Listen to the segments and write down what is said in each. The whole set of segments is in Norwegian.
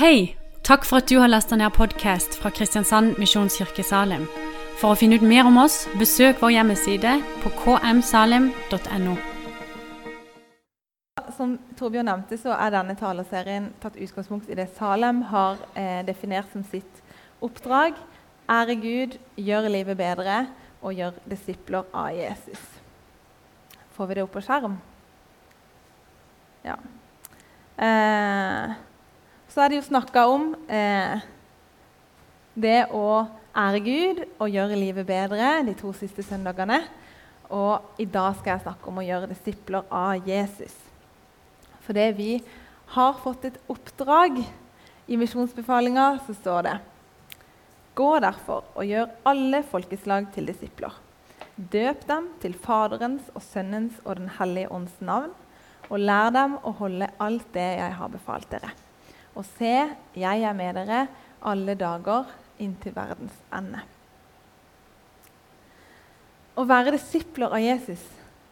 Hei! Takk for at du har lasta ned podkast fra Kristiansand Misjonskirke Salim. For å finne ut mer om oss, besøk vår hjemmeside på kmsalim.no. Som Torbjørn nevnte, så er denne taleserien tatt utgangspunkt i det Salem har eh, definert som sitt oppdrag. Ære Gud, gjør livet bedre og gjør disipler av Jesus. Får vi det opp på skjerm? Ja. Eh, så er det jo snakka om eh, det å ære Gud og gjøre livet bedre de to siste søndagene. Og i dag skal jeg snakke om å gjøre disipler av Jesus. Fordi vi har fått et oppdrag. I misjonsbefalinga så står det Gå derfor og gjør alle folkeslag til disipler. Døp dem til Faderens og Sønnens og Den hellige ånds navn, og lær dem å holde alt det jeg har befalt dere. Og se, jeg er med dere alle dager inntil verdens ende. Å være disipler av Jesus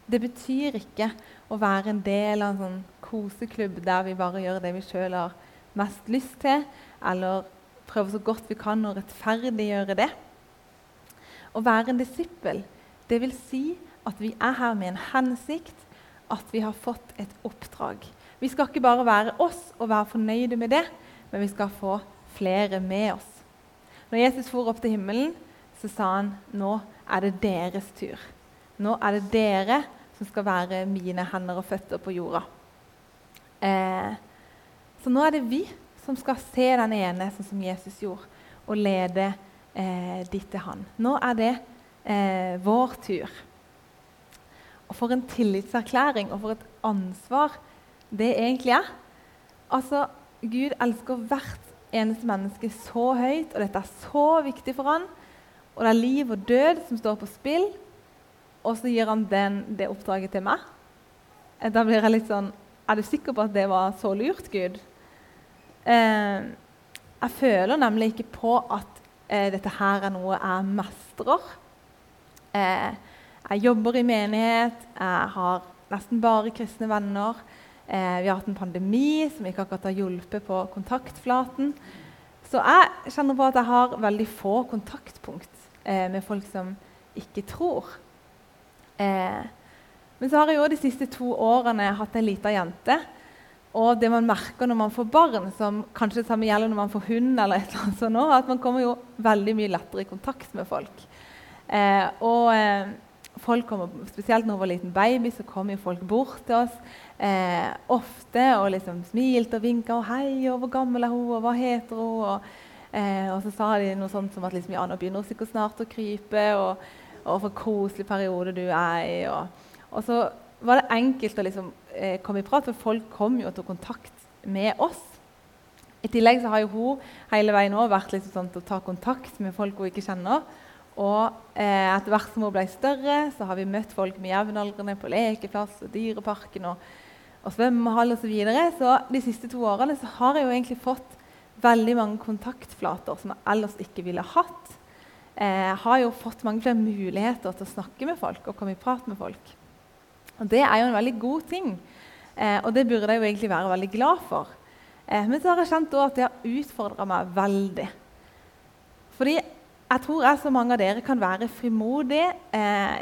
det betyr ikke å være en del av en sånn koseklubb der vi bare gjør det vi sjøl har mest lyst til, eller prøver så godt vi kan å rettferdiggjøre det. Å være en disippel, det vil si at vi er her med en hensikt, at vi har fått et oppdrag. Vi skal ikke bare være oss og være fornøyde med det, men vi skal få flere med oss. Når Jesus for opp til himmelen, så sa han nå er det deres tur. Nå er det dere som skal være mine hender og føtter på jorda. Eh, så nå er det vi som skal se den ene sånn som Jesus gjorde, og lede eh, dit til han. Nå er det eh, vår tur. Og for en tillitserklæring og for et ansvar det egentlig er. Altså, Gud elsker hvert eneste menneske så høyt, og dette er så viktig for han. Og det er liv og død som står på spill, og så gir han den, det oppdraget til meg. Eh, da blir jeg litt sånn Er du sikker på at det var så lurt, Gud? Eh, jeg føler nemlig ikke på at eh, dette her er noe jeg mestrer. Eh, jeg jobber i menighet, jeg har nesten bare kristne venner. Eh, vi har hatt en pandemi som ikke akkurat har hjulpet på kontaktflaten. Så jeg kjenner på at jeg har veldig få kontaktpunkt eh, med folk som ikke tror. Eh, men så har jeg jo de siste to årene hatt en lita jente. Og det man merker når man får barn, som kanskje det samme gjelder når man får hund, eller et eller annet sånt, at man kommer jo veldig mye lettere i kontakt med folk. Eh, og eh, folk kommer, Spesielt når hun var liten baby, så kom jo folk bort til oss eh, ofte og liksom smilte og vinka. Og 'Hei, og hvor gammel er hun, og hva heter hun?' Og, eh, og så sa de noe sånt som at liksom, ja, nå begynner hun sikkert snart å krype, og, og for koselig periode du er i. Og, og, så var det enkelt å liksom, eh, komme i prat, for folk kom jo og tok kontakt med oss. I tillegg så har jo hun hele veien vært liksom sånn til å ta kontakt med folk hun ikke kjenner. Og eh, etter hvert som hun ble større, så har vi møtt folk med jevnaldrende på lekeplass og Dyreparken og, og svømmehall osv. Så, videre. så de siste to årene så har jeg jo egentlig fått veldig mange kontaktflater som jeg ellers ikke ville hatt. Jeg eh, har jo fått mange flere muligheter til å snakke med folk og komme i prat med folk. Og Det er jo en veldig god ting, eh, og det burde jeg jo egentlig være veldig glad for. Eh, men så har jeg kjent at det har utfordra meg veldig. Fordi jeg tror jeg som mange av dere kan være frimodig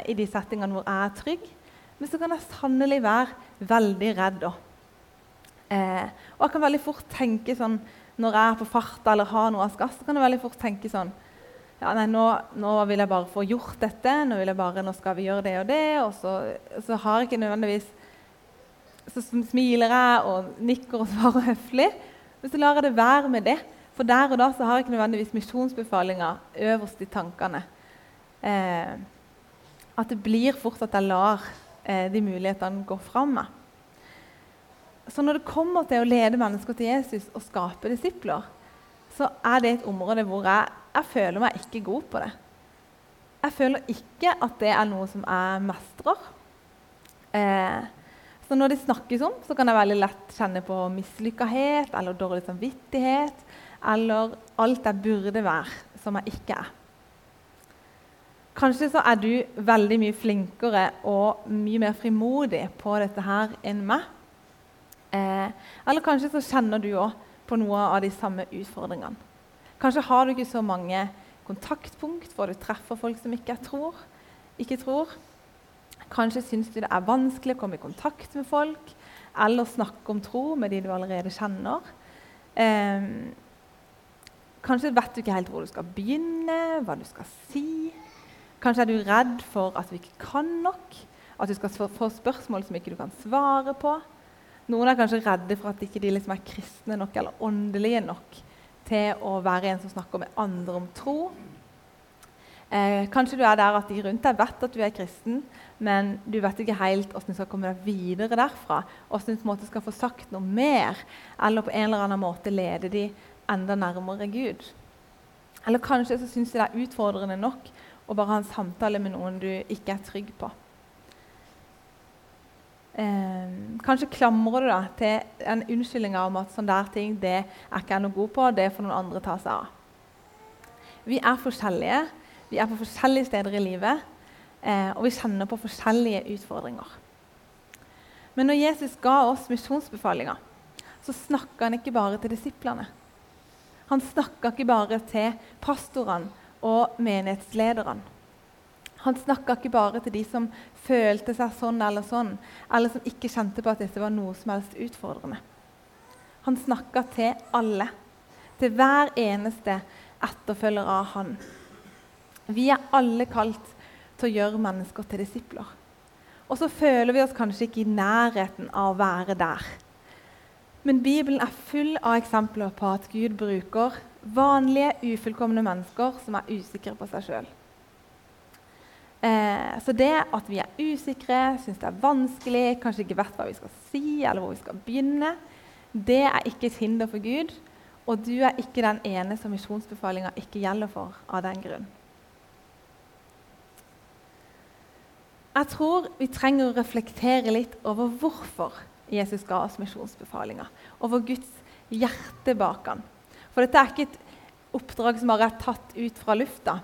i de settingene hvor jeg er trygg. Men så kan jeg sannelig være veldig redd òg. Eh, og jeg kan veldig fort tenke sånn når jeg er på fart eller har noe jeg skal, så kan jeg veldig fort tenke sånn ja, nei, nå, nå, vil jeg bare få gjort dette. Nå vil jeg bare, nå skal vi gjøre det og det. Og så, så har jeg ikke nødvendigvis Så smiler jeg og nikker og svarer høflig. Men så lar jeg det være med det. For der og da så har jeg ikke nødvendigvis misjonsbefalinga øverst i tankene. Eh, at det blir fort at jeg lar de mulighetene går fram med. Så når det kommer til å lede mennesker til Jesus og skape disipler, så er det et område hvor jeg, jeg føler meg ikke god på det. Jeg føler ikke at det er noe som jeg mestrer. Eh, så når det snakkes om, så kan jeg veldig lett kjenne på mislykkahet eller dårlig samvittighet eller alt jeg burde være, som jeg ikke er. Kanskje så er du veldig mye flinkere og mye mer frimodig på dette her enn meg. Eh, eller kanskje så kjenner du òg på noe av de samme utfordringene. Kanskje har du ikke så mange kontaktpunkt hvor du treffer folk som ikke tror. Ikke tror. Kanskje syns du det er vanskelig å komme i kontakt med folk eller snakke om tro med de du allerede kjenner. Eh, kanskje vet du ikke helt hvor du skal begynne, hva du skal si. Kanskje er du redd for at du ikke kan nok, at du skal få spørsmål som ikke du kan svare på. Noen er kanskje redde for at ikke de liksom er kristne nok eller åndelige nok til å være en som snakker med andre om tro. Eh, kanskje du er der at de rundt deg vet at du er kristen, men du vet ikke helt hvordan du skal komme deg videre derfra. Hvordan du skal få sagt noe mer, eller på en eller annen måte lede de enda nærmere Gud. Eller kanskje så syns du det er utfordrende nok å bare ha en samtale med noen du ikke er trygg på. Eh, kanskje klamrer du deg til en unnskyldning om at sånne der ting det er ikke jeg noe god på, det får noen andre ta seg av. Vi er forskjellige. Vi er på forskjellige steder i livet, eh, og vi kjenner på forskjellige utfordringer. Men når Jesus ga oss misjonsbefalinga, så snakka han ikke bare til disiplene. Han snakka ikke bare til pastorene og menighetslederne. Han snakka ikke bare til de som følte seg sånn eller sånn, eller som ikke kjente på at dette var noe som helst utfordrende. Han snakka til alle, til hver eneste etterfølger av han. Vi er alle kalt til å gjøre mennesker til disipler. Og så føler vi oss kanskje ikke i nærheten av å være der. Men Bibelen er full av eksempler på at Gud bruker vanlige, ufullkomne mennesker som er usikre på seg sjøl. Eh, så det at vi er usikre, syns det er vanskelig, kanskje ikke vet hva vi skal si, eller hvor vi skal begynne, det er ikke et hinder for Gud. Og du er ikke den ene som misjonsbefalinga ikke gjelder for av den grunn. Jeg tror vi trenger å reflektere litt over hvorfor Jesus ga oss misjonsbefalinga. Over Guds hjerte bak han. For dette er ikke et oppdrag som bare er tatt ut fra lufta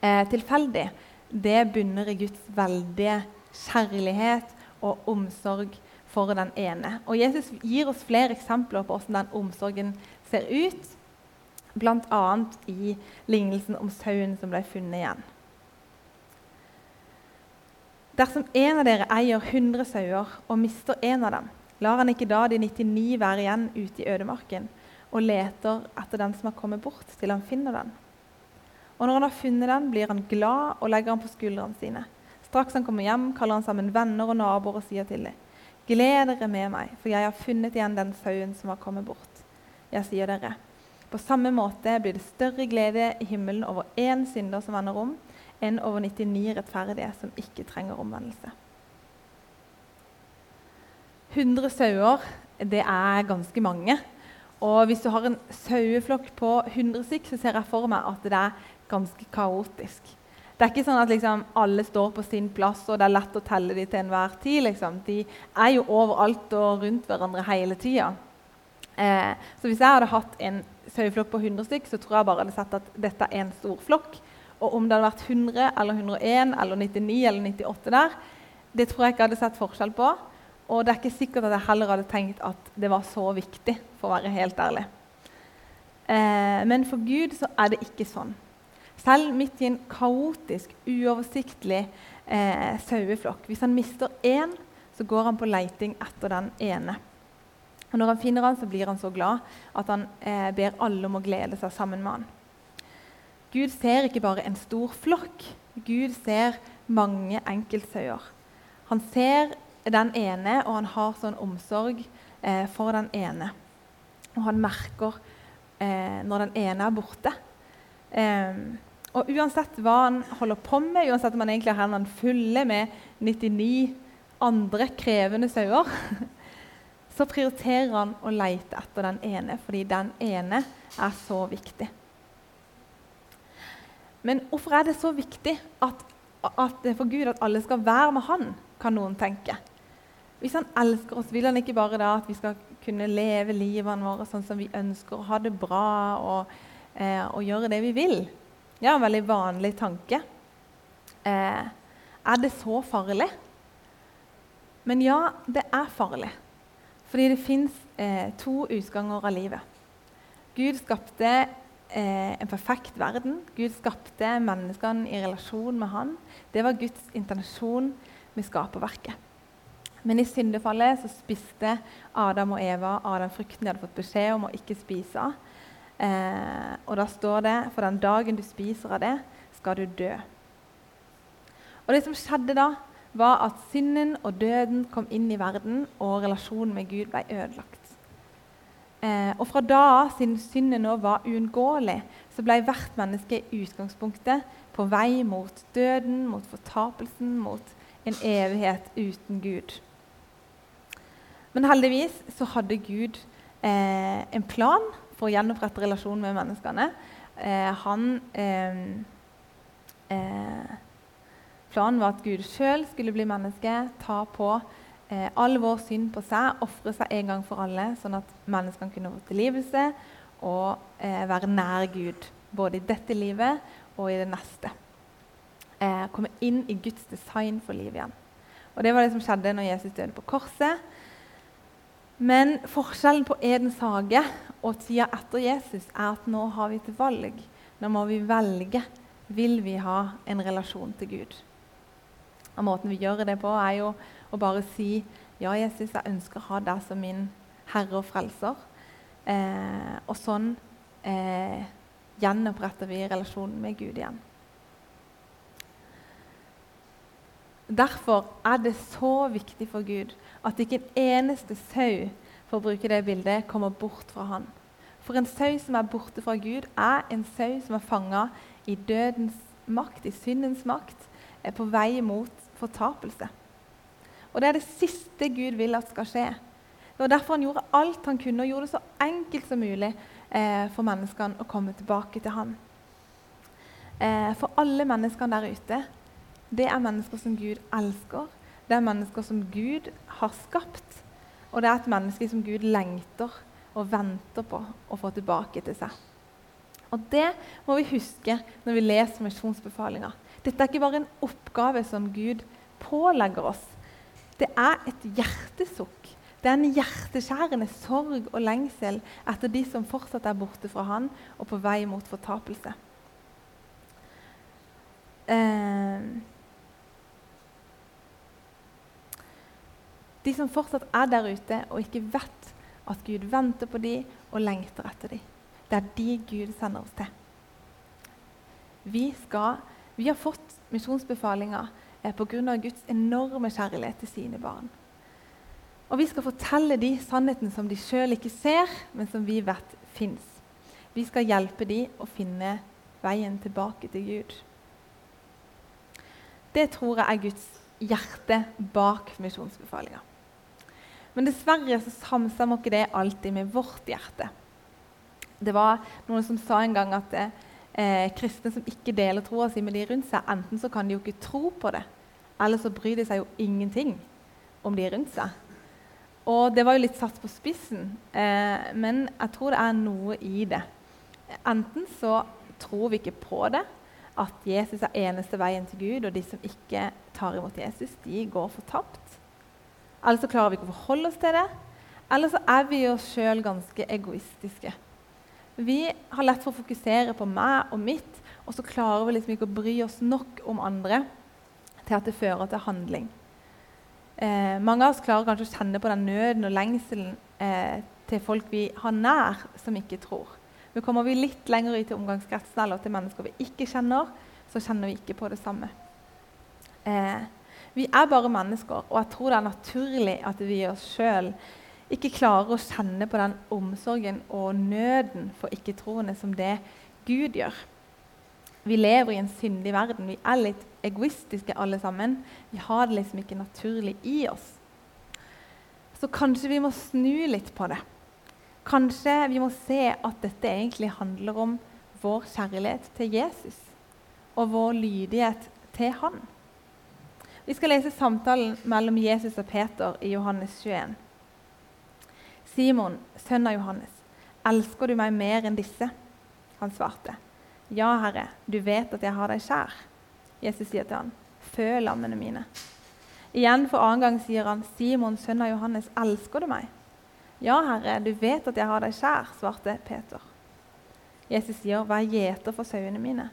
eh, tilfeldig. Det bunner i Guds veldige kjærlighet og omsorg for den ene. Og Jesus gir oss flere eksempler på hvordan den omsorgen ser ut, bl.a. i lignelsen om sauen som ble funnet igjen. Dersom en av dere eier 100 sauer og mister en av dem, lar han ikke da de 99 være igjen ute i ødemarken og leter etter den som har kommet bort, til han finner den. Og når han har funnet den, blir han glad og legger den på skuldrene sine. Straks han kommer hjem, kaller han sammen venner og naboer og sier til dem.: Gled dere med meg, for jeg har funnet igjen den sauen som har kommet bort. Jeg sier dere, på samme måte blir det større glede i himmelen over én synder som vender om, enn over 99 rettferdige som ikke trenger omvendelse. 100 sauer det er ganske mange. Og hvis du har en saueflokk på 100 stykk, så ser jeg for meg at det er ganske kaotisk. Det er ikke sånn at liksom, alle står på sin plass, og det er lett å telle dem til enhver tid. Liksom. De er jo overalt og rundt hverandre hele tida. Eh, så hvis jeg hadde hatt en saueflokk på 100 stykk, så tror jeg bare hadde sett at dette er en stor flokk. Og om det hadde vært 100 eller 101 eller 99 eller 98 der, det tror jeg ikke hadde sett forskjell på. Og det er ikke sikkert at jeg heller hadde tenkt at det var så viktig, for å være helt ærlig. Eh, men for Gud så er det ikke sånn. Selv midt i en kaotisk, uoversiktlig eh, saueflokk. Hvis han mister én, så går han på leiting etter den ene. Og Når han finner han, så blir han så glad at han eh, ber alle om å glede seg sammen med han. Gud ser ikke bare en stor flokk. Gud ser mange enkeltsauer. Han ser den ene, og han har sånn omsorg eh, for den ene. Og han merker eh, når den ene er borte. Eh, og uansett hva han holder på med, uansett om han egentlig har hendene fulle med 99 andre krevende sauer, så prioriterer han å leite etter den ene, fordi den ene er så viktig. Men hvorfor er det så viktig at, at for Gud at alle skal være med Han, kan noen tenke. Hvis Han elsker oss, vil Han ikke bare da at vi skal kunne leve livene våre sånn som vi ønsker, ha det bra og, eh, og gjøre det vi vil? Er en veldig vanlig tanke. Eh, er det så farlig? Men ja, det er farlig. Fordi det fins eh, to utganger av livet. Gud skapte eh, en perfekt verden. Gud skapte menneskene i relasjon med han. Det var Guds intensjon med skaperverket. Men i syndefallet så spiste Adam og Eva Adam frukten de hadde fått beskjed om å ikke spise. Eh, og da står det for den dagen du spiser av det, skal du dø. Og det som skjedde da, var at synden og døden kom inn i verden, og relasjonen med Gud ble ødelagt. Eh, og fra da av, siden synden nå var uunngåelig, så ble hvert menneske i utgangspunktet på vei mot døden, mot fortapelsen, mot en evighet uten Gud. Men heldigvis så hadde Gud eh, en plan for å gjenopprette relasjonen med menneskene. Eh, han, eh, eh, planen var at Gud sjøl skulle bli menneske, ta på eh, all vår synd på seg, ofre seg en gang for alle, sånn at menneskene kunne få tilgivelse og være nær Gud. Både i dette livet og i det neste. komme inn i Guds design for livet igjen. Og Det var det som skjedde når Jesus døde på korset. Men forskjellen på Edens hage og tida etter Jesus er at nå har vi et valg. Nå må vi velge. Vil vi ha en relasjon til Gud? Og Måten vi gjør det på, er jo å bare si ja, Jesus, jeg ønsker å ha deg som min herre og frelser. Eh, og sånn eh, gjenoppretter vi relasjonen med Gud igjen. Derfor er det så viktig for Gud at ikke en eneste sau for å bruke det bildet, kommer bort fra han. For en sau som er borte fra Gud, er en sau som er fanga i dødens makt, i syndens makt, er på vei mot fortapelse. Og Det er det siste Gud vil at skal skje. Det var derfor han gjorde alt han kunne, og gjorde det så enkelt som mulig eh, for menneskene å komme tilbake til han. Eh, for alle menneskene der ute det er mennesker som Gud elsker. Det er mennesker som Gud har skapt. Og det er et menneske som Gud lengter og venter på å få tilbake til seg. Og Det må vi huske når vi leser misjonsbefalinga. Dette er ikke bare en oppgave som Gud pålegger oss. Det er et hjertesukk. Det er en hjerteskjærende sorg og lengsel etter de som fortsatt er borte fra Han og på vei mot fortapelse. Eh, De som fortsatt er der ute og ikke vet at Gud venter på dem og lengter etter dem. Det er de Gud sender oss til. Vi, skal, vi har fått misjonsbefalinger eh, pga. Guds enorme kjærlighet til sine barn. Og Vi skal fortelle dem sannheten som de sjøl ikke ser, men som vi vet fins. Vi skal hjelpe dem å finne veien tilbake til Gud. Det tror jeg er Guds hjerte bak misjonsbefalinga. Men dessverre så samstemmer ikke det alltid med vårt hjerte. Det var noen som sa en gang at eh, kristne som ikke deler troa si med de rundt seg, enten så kan de jo ikke tro på det, eller så bryr de seg jo ingenting om de rundt seg. Og det var jo litt satt på spissen, eh, men jeg tror det er noe i det. Enten så tror vi ikke på det, at Jesus er eneste veien til Gud, og de som ikke tar imot Jesus, de går fortapt. Eller så klarer vi ikke å forholde oss til det. Eller så er vi oss sjøl ganske egoistiske. Vi har lett for å fokusere på meg og mitt, og så klarer vi liksom ikke å bry oss nok om andre til at det fører til handling. Eh, mange av oss klarer kanskje å kjenne på den nøden og lengselen eh, til folk vi har nær, som ikke tror. Men kommer vi litt lenger ut til omgangskretsen eller til mennesker vi ikke kjenner, så kjenner vi ikke på det samme. Eh, vi er bare mennesker, og jeg tror det er naturlig at vi oss sjøl ikke klarer å kjenne på den omsorgen og nøden for ikke-troende som det Gud gjør. Vi lever i en syndig verden. Vi er litt egoistiske alle sammen. Vi har det liksom ikke naturlig i oss. Så kanskje vi må snu litt på det. Kanskje vi må se at dette egentlig handler om vår kjærlighet til Jesus og vår lydighet til Han. Vi skal lese samtalen mellom Jesus og Peter i Johannes 21. Simon, sønn av Johannes, elsker du meg mer enn disse? Han svarte, Ja, Herre, du vet at jeg har deg kjær. Jesus sier til han, Fø lammene mine. Igjen for annen gang sier han, Simon, sønn av Johannes, elsker du meg? Ja, Herre, du vet at jeg har deg kjær, svarte Peter. Jesus sier, Vær gjeter for sauene mine.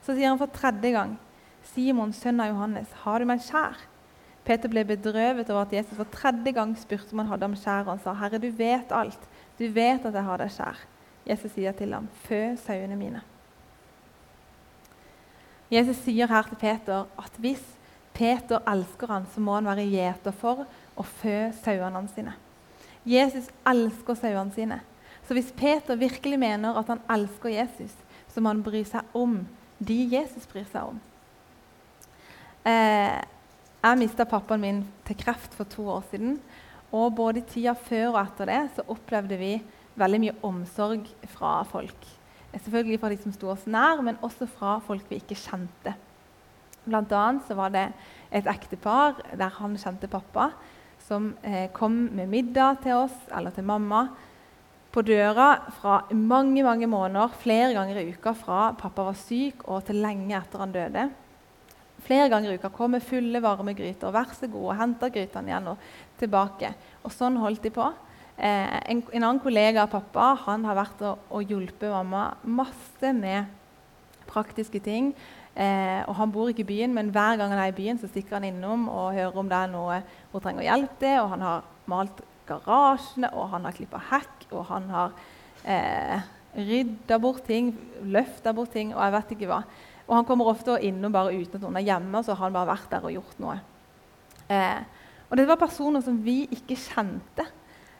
Så sier han for tredje gang, Simon, sønn av Johannes, har du meg kjær? Peter ble bedrøvet over at Jesus for tredje gang spurte om han hadde ham kjær, og han sa, Herre, du vet alt. Du vet at jeg har deg kjær. Jesus sier til ham, Fø sauene mine. Jesus sier her til Peter at hvis Peter elsker han, så må han være gjeter for å fø sauene sine. Jesus elsker sauene sine. Så hvis Peter virkelig mener at han elsker Jesus, så må han bry seg om de Jesus bryr seg om. Eh, jeg mista pappaen min til kreft for to år siden. Og både i tida før og etter det så opplevde vi veldig mye omsorg fra folk. Selvfølgelig fra de som sto oss nær, men også fra folk vi ikke kjente. Blant annet så var det et ektepar der han kjente pappa, som eh, kom med middag til oss eller til mamma på døra fra mange mange måneder, flere ganger i uka fra pappa var syk og til lenge etter han døde. Flere ganger i uka kom med fulle, varme gryter. Vær så god, og henta grytene igjen og tilbake. Og sånn holdt de på. Eh, en, en, annen kollega av pappa han har vært og, og hjulpet mamma masse med praktiske ting. Eh, og Han bor ikke i byen, men hver gang han er i byen, så stikker han innom og hører om det er noe hun trenger hjelp til. og Han har malt garasjene, og han har klippa hekk, og han har eh, rydda bort ting, løfta bort ting, og jeg vet ikke hva. Og Han kommer ofte innom bare uten at noen er hjemme, så har han bare vært der og gjort noe. Eh, og Det var personer som vi ikke kjente,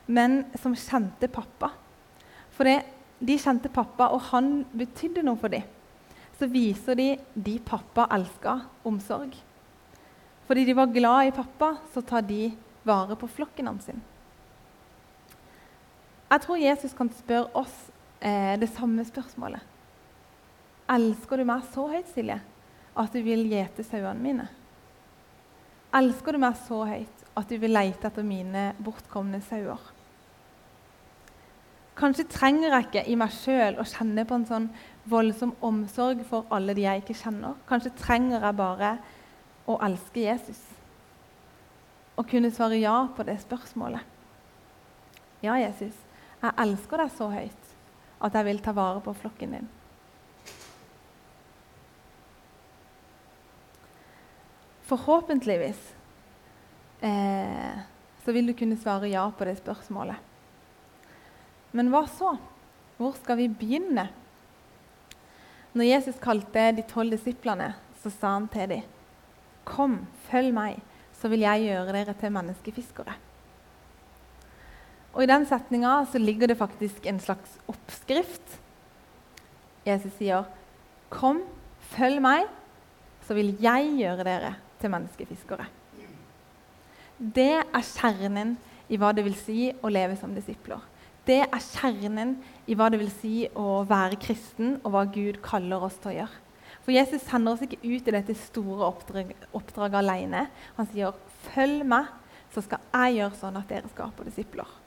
men som kjente pappa. For de kjente pappa, og han betydde noe for dem så viser de de pappa elska, omsorg. Fordi de var glad i pappa, så tar de vare på flokken hans. Jeg tror Jesus kan spørre oss eh, det samme spørsmålet. Elsker du meg så høyt, Silje, at du vil gjete sauene mine? Elsker du meg så høyt at du vil lete etter mine bortkomne sauer? Kanskje trenger jeg ikke i meg sjøl å kjenne på en sånn voldsom omsorg for alle de jeg ikke kjenner. Kanskje trenger jeg bare å elske Jesus. Og kunne svare ja på det spørsmålet. Ja, Jesus, jeg elsker deg så høyt at jeg vil ta vare på flokken din. Forhåpentligvis eh, så vil du kunne svare ja på det spørsmålet. Men hva så? Hvor skal vi begynne? Når Jesus kalte de tolv disiplene, så sa han til dem, 'Kom, følg meg, så vil jeg gjøre dere til menneskefiskere.' Og I den setninga ligger det faktisk en slags oppskrift. Jesus sier, 'Kom, følg meg, så vil jeg gjøre dere til menneskefiskere.' Det er kjernen i hva det vil si å leve som disipler. Det er kjernen i hva det vil si å være kristen, og hva Gud kaller oss til å gjøre. For Jesus sender oss ikke ut i dette store oppdraget, oppdraget alene. Han sier, 'Følg meg, så skal jeg gjøre sånn at dere skaper disipler'.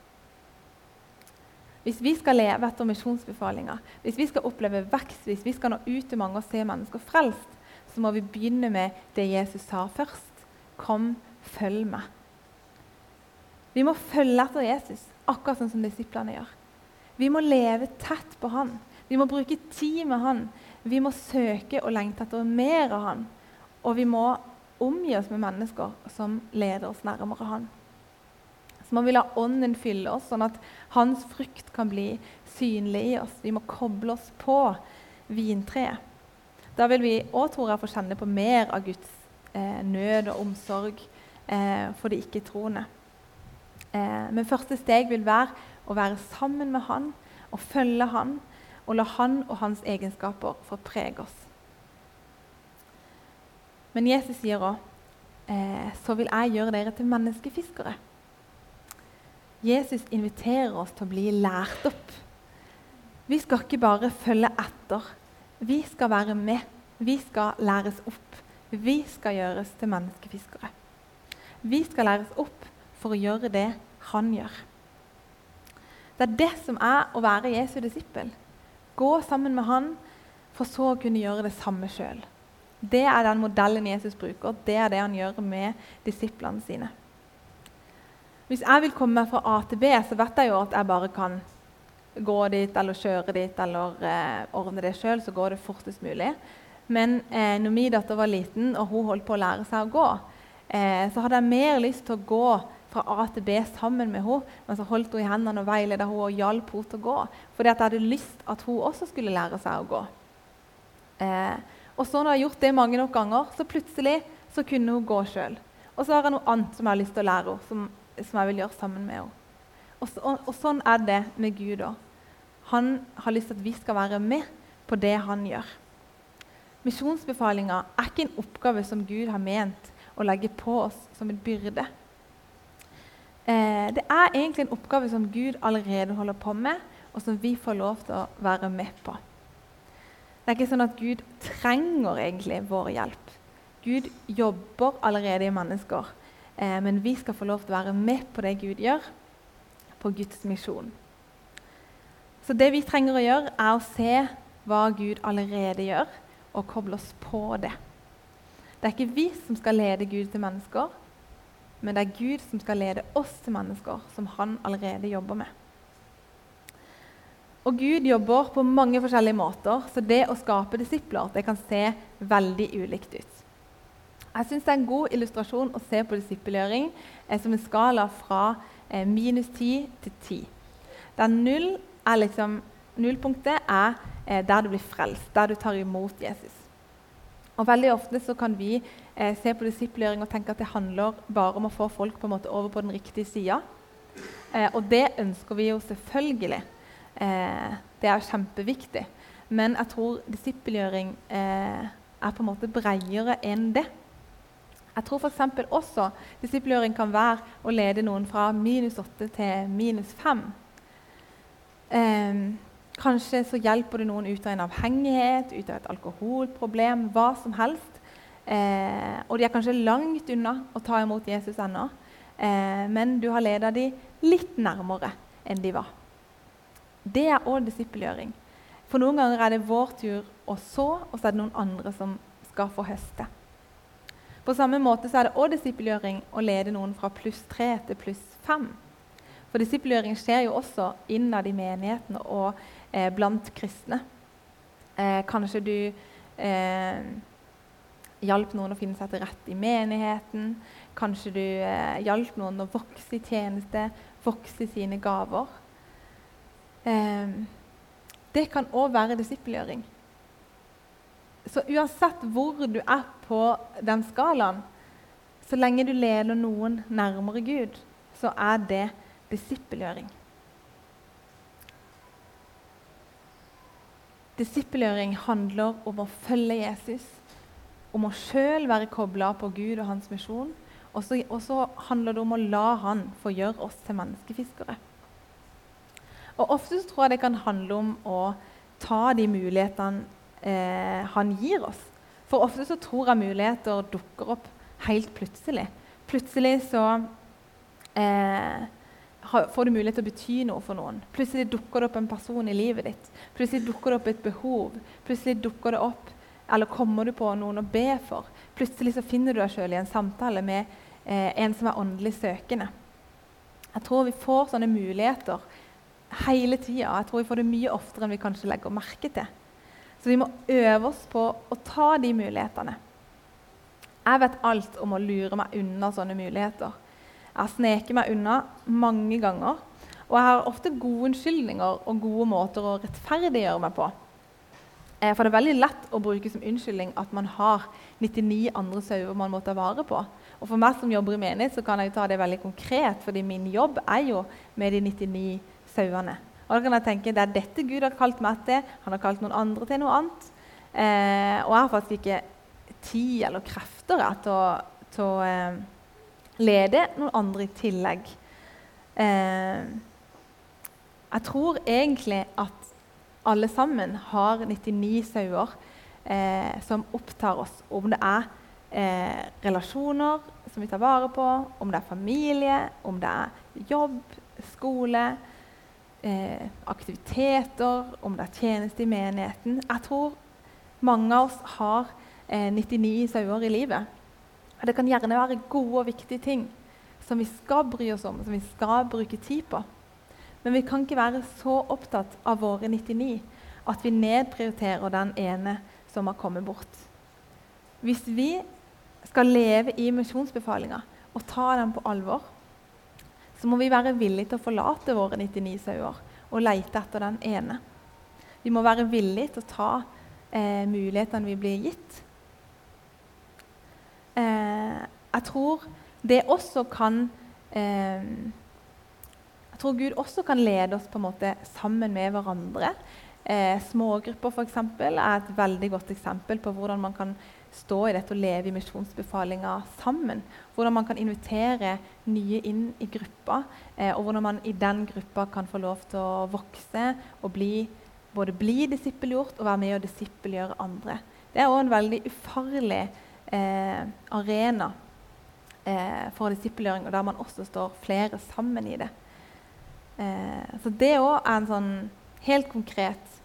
Hvis vi skal leve etter misjonsbefalinga, hvis vi skal oppleve vekst, hvis vi skal nå ut til mange og se mennesker frelst, så må vi begynne med det Jesus sa først. Kom, følg meg. Vi må følge etter Jesus, akkurat sånn som disiplene gjør. Vi må leve tett på han. Vi må bruke tid med han. Vi må søke og lengte etter mer av han. Og vi må omgi oss med mennesker som leder oss nærmere han. Så må vi la Ånden fylle oss, sånn at hans frukt kan bli synlig i oss. Vi må koble oss på vintreet. Da vil vi òg, tror jeg, få kjenne på mer av Guds eh, nød og omsorg eh, for de ikke-troende. Eh, men første steg vil være å være sammen med Han og følge Han og la Han og hans egenskaper få prege oss. Men Jesus sier òg eh, så vil jeg gjøre dere til menneskefiskere. Jesus inviterer oss til å bli lært opp. Vi skal ikke bare følge etter. Vi skal være med. Vi skal læres opp. Vi skal gjøres til menneskefiskere. Vi skal læres opp for å gjøre det han gjør. Det er det som er å være Jesu disippel. Gå sammen med han for så å kunne gjøre det samme sjøl. Det er den modellen Jesus bruker. Det er det han gjør med disiplene sine. Hvis jeg vil komme meg fra A til B, så vet jeg jo at jeg bare kan gå dit eller kjøre dit eller eh, ordne det sjøl, så går det fortest mulig. Men eh, når min datter var liten og hun holdt på å lære seg å gå, eh, så hadde jeg mer lyst til å gå fra A til B sammen med henne. Men så holdt hun i hendene og veiledet henne og hjalp henne til å gå. Fordi jeg hadde lyst at hun også skulle lære seg å gå. Eh, og så når jeg har gjort det mange nok ganger, så plutselig så kunne hun gå sjøl. Og så har jeg noe annet som jeg har lyst til å lære henne, som, som jeg vil gjøre sammen med henne. Og, så, og, og sånn er det med Gud òg. Han har lyst til at vi skal være med på det han gjør. Misjonsbefalinga er ikke en oppgave som Gud har ment å legge på oss som en byrde. Eh, det er egentlig en oppgave som Gud allerede holder på med, og som vi får lov til å være med på. Det er ikke sånn at Gud trenger egentlig vår hjelp. Gud jobber allerede i mennesker, eh, men vi skal få lov til å være med på det Gud gjør, på Guds misjon. Så det vi trenger å gjøre, er å se hva Gud allerede gjør, og koble oss på det. Det er ikke vi som skal lede Gud til mennesker, men det er Gud som skal lede oss til mennesker som han allerede jobber med. Og Gud jobber på mange forskjellige måter, så det å skape disipler det kan se veldig ulikt ut. Jeg synes Det er en god illustrasjon å se på disippelgjøring eh, som en skala fra eh, minus 10 til 10. Der null er liksom, nullpunktet er eh, der du blir frelst, der du tar imot Jesus. Og Veldig ofte så kan vi eh, se på disippelgjøring og tenke at det handler bare om å få folk på en måte over på den riktige sida. Eh, og det ønsker vi jo selvfølgelig. Eh, det er kjempeviktig. Men jeg tror disippelgjøring eh, er på en måte bredere enn det. Jeg tror f.eks. også disippelgjøring kan være å lede noen fra minus åtte til minus 5. Eh, Kanskje så hjelper det noen ut av en avhengighet, ut av et alkoholproblem, hva som helst. Eh, og de er kanskje langt unna å ta imot Jesus ennå, eh, men du har ledet dem litt nærmere enn de var. Det er òg disippelgjøring. For noen ganger er det vår tur å så, og så er det noen andre som skal få høste. På samme måte så er det òg disippelgjøring å lede noen fra pluss tre til pluss fem. For disippelgjøring skjer jo også innad i menigheten og eh, blant kristne. Eh, kanskje du eh, hjalp noen å finne seg til rette i menigheten. Kanskje du eh, hjalp noen å vokse i tjeneste, vokse i sine gaver. Eh, det kan òg være disippelgjøring. Så uansett hvor du er på den skalaen, så lenge du leder noen nærmere Gud, så er det disippelgjøring. Disippelgjøring handler om å følge Jesus, om å sjøl være kobla på Gud og hans misjon. Og så handler det om å la han få gjøre oss til menneskefiskere. Og Ofte tror jeg det kan handle om å ta de mulighetene eh, han gir oss. For ofte så tror jeg muligheter dukker opp helt plutselig. Plutselig så eh, får du mulighet til å bety noe for noen. Plutselig dukker det opp en person i livet ditt. Plutselig dukker det opp et behov. Plutselig dukker det opp, eller kommer du på noen å be for. Plutselig så finner du deg sjøl i en samtale med eh, en som er åndelig søkende. Jeg tror vi får sånne muligheter hele tida. Jeg tror vi får det mye oftere enn vi kanskje legger merke til. Så vi må øve oss på å ta de mulighetene. Jeg vet alt om å lure meg unna sånne muligheter. Jeg har sneket meg unna mange ganger. Og jeg har ofte gode unnskyldninger og gode måter å rettferdiggjøre meg på. Eh, for det er veldig lett å bruke som unnskyldning at man har 99 andre sauer man må ta vare på. Og For meg som jobber i menighet, så kan jeg ta det veldig konkret, fordi min jobb er jo med de 99 sauene. Og da kan jeg tenke det er dette Gud har kalt meg til. Han har kalt noen andre til noe annet. Eh, og jeg har faktisk ikke tid eller krefter til å, til å eh, lede noen andre i tillegg. Eh, jeg tror egentlig at alle sammen har 99 sauer eh, som opptar oss. Om det er eh, relasjoner som vi tar vare på, om det er familie, om det er jobb, skole, eh, aktiviteter, om det er tjeneste i menigheten. Jeg tror mange av oss har 99 eh, sauer i livet. Det kan gjerne være gode og viktige ting som vi skal bry oss om, som vi skal bruke tid på. Men vi kan ikke være så opptatt av våre 99 at vi nedprioriterer den ene som har kommet bort. Hvis vi skal leve i misjonsbefalinga og ta den på alvor, så må vi være villige til å forlate våre 99 sauer og lete etter den ene. Vi må være villige til å ta eh, mulighetene vi blir gitt. Eh, jeg tror det også kan eh, Jeg tror Gud også kan lede oss på en måte sammen med hverandre. Eh, smågrupper for eksempel, er et veldig godt eksempel på hvordan man kan stå i dette og leve i misjonsbefalinga sammen. Hvordan man kan invitere nye inn i gruppa, eh, og hvordan man i den gruppa kan få lov til å vokse og bli, både bli disippelgjort og være med og disippelgjøre andre. Det er òg en veldig ufarlig arena eh, for disippelgjøring, og der man også står flere sammen i det. Eh, så det òg er en sånn helt konkret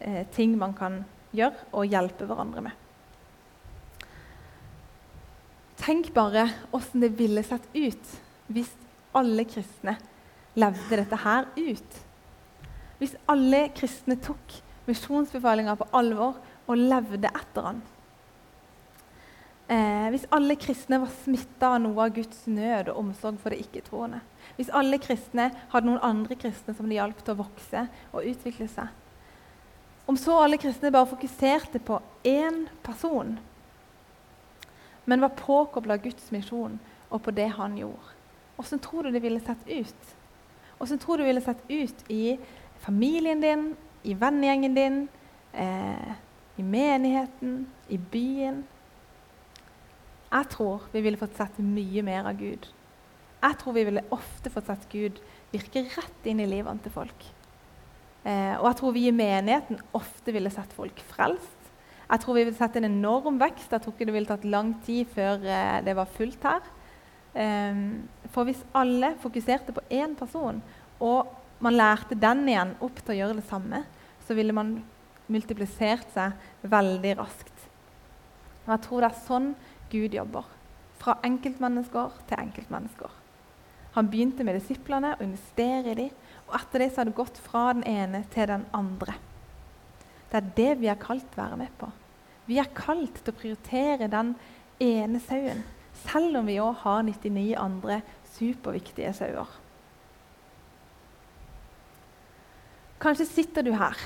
eh, ting man kan gjøre og hjelpe hverandre med. Tenk bare åssen det ville sett ut hvis alle kristne levde dette her ut. Hvis alle kristne tok misjonsbefalinga på alvor og levde etter den. Eh, hvis alle kristne var smitta av noe av Guds nød og omsorg for det ikke-troende. Hvis alle kristne hadde noen andre kristne som de hjalp til å vokse og utvikle seg. Om så alle kristne bare fokuserte på én person, men var påkobla Guds misjon og på det han gjorde. Åssen tror du det ville sett ut? Åssen tror du det ville sett ut i familien din, i vennegjengen din, eh, i menigheten, i byen? Jeg tror vi ville fått sett mye mer av Gud. Jeg tror vi ville ofte fått sett Gud virke rett inn i livene til folk. Eh, og jeg tror vi i menigheten ofte ville sett folk frelst. Jeg tror vi ville sett en enorm vekst. Jeg tror ikke det ville tatt lang tid før eh, det var fullt her. Eh, for hvis alle fokuserte på én person, og man lærte den igjen opp til å gjøre det samme, så ville man multiplisert seg veldig raskt. Og jeg tror det er sånn Gud jobber. Fra enkeltmennesker til enkeltmennesker. Han begynte med disiplene og investere i dem, og etter det så har det gått fra den ene til den andre. Det er det vi er kalt være med på. Vi er kalt til å prioritere den ene sauen, selv om vi òg har 99 andre superviktige sauer. Kanskje sitter du her,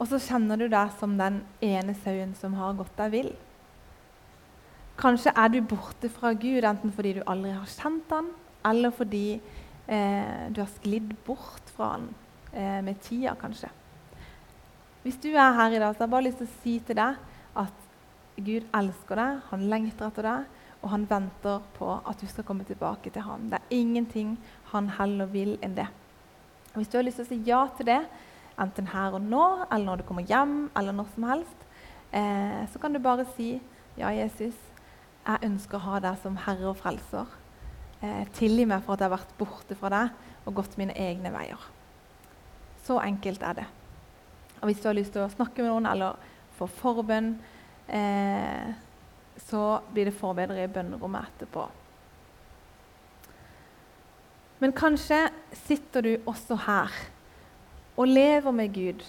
og så kjenner du deg som den ene sauen som har gått deg vill. Kanskje er du borte fra Gud enten fordi du aldri har kjent han, eller fordi eh, du har sklidd bort fra han eh, med tida, kanskje. Hvis du er her i dag, så har jeg bare lyst til å si til deg at Gud elsker deg, han lengter etter deg, og han venter på at du skal komme tilbake til ham. Det er ingenting han heller vil enn det. Hvis du har lyst til å si ja til det, enten her og nå, eller når du kommer hjem, eller når som helst, eh, så kan du bare si ja, Jesus. Jeg ønsker å ha deg som herre og frelser. Eh, tilgi meg for at jeg har vært borte fra deg og gått mine egne veier. Så enkelt er det. Og Hvis du har lyst til å snakke med noen eller få forbønn, eh, så blir det forbedret i bønnerommet etterpå. Men kanskje sitter du også her og lever med Gud,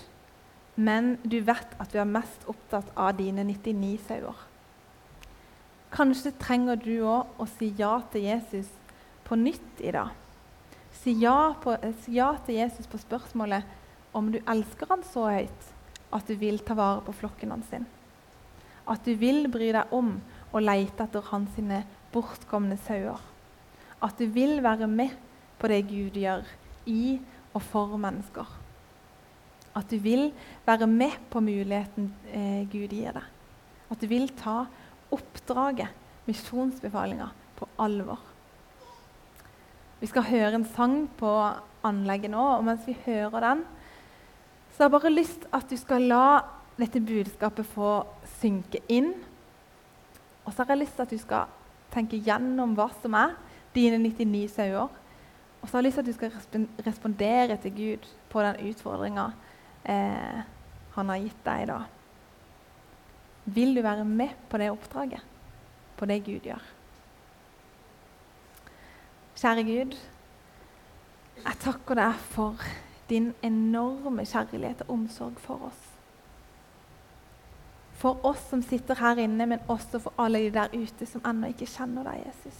men du vet at du er mest opptatt av dine 99 sauer. Kanskje trenger du òg å si ja til Jesus på nytt i dag. Si ja, på, si ja, til Jesus på spørsmålet om du elsker han så høyt at du vil ta vare på flokken hans. sin. At du vil bry deg om og lete etter hans bortkomne sauer. At du vil være med på det Gud gjør i og for mennesker. At du vil være med på muligheten eh, Gud gir deg. At du vil ta oppdraget, misjonsbefalinga, på alvor. Vi skal høre en sang på anlegget nå, og mens vi hører den, så har jeg bare lyst at du skal la dette budskapet få synke inn. Og så har jeg lyst til at du skal tenke gjennom hva som er dine 99 sauer. Og så har jeg lyst til at du skal respondere til Gud på den utfordringa eh, han har gitt deg i dag. Vil du være med på det oppdraget? På det Gud gjør? Kjære Gud, jeg takker deg for din enorme kjærlighet og omsorg for oss. For oss som sitter her inne, men også for alle de der ute som ennå ikke kjenner deg, Jesus.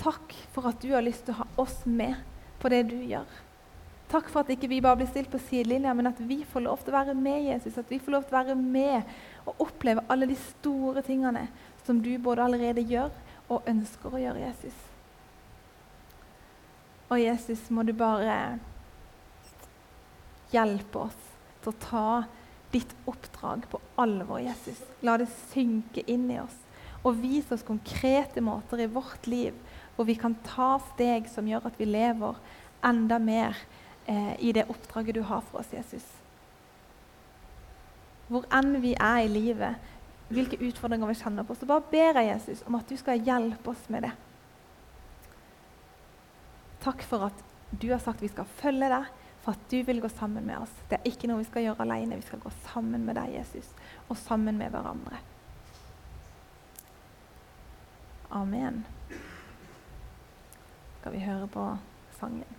Takk for at du har lyst til å ha oss med på det du gjør. Takk for at ikke vi bare blir stilt på sidelinja, men at vi får lov til å være med Jesus. At vi får lov til å være med og oppleve alle de store tingene som du både allerede gjør og ønsker å gjøre, Jesus. Og Jesus, må du bare hjelpe oss til å ta ditt oppdrag på alvor, Jesus. La det synke inn i oss. Og vis oss konkrete måter i vårt liv hvor vi kan ta steg som gjør at vi lever enda mer eh, i det oppdraget du har for oss, Jesus. Hvor enn vi er i livet, hvilke utfordringer vi kjenner på, så bare ber jeg Jesus om at du skal hjelpe oss med det. Takk for at du har sagt vi skal følge deg, for at du vil gå sammen med oss. Det er ikke noe vi skal gjøre alene. Vi skal gå sammen med deg, Jesus, og sammen med hverandre. Amen. Skal vi høre på sangen?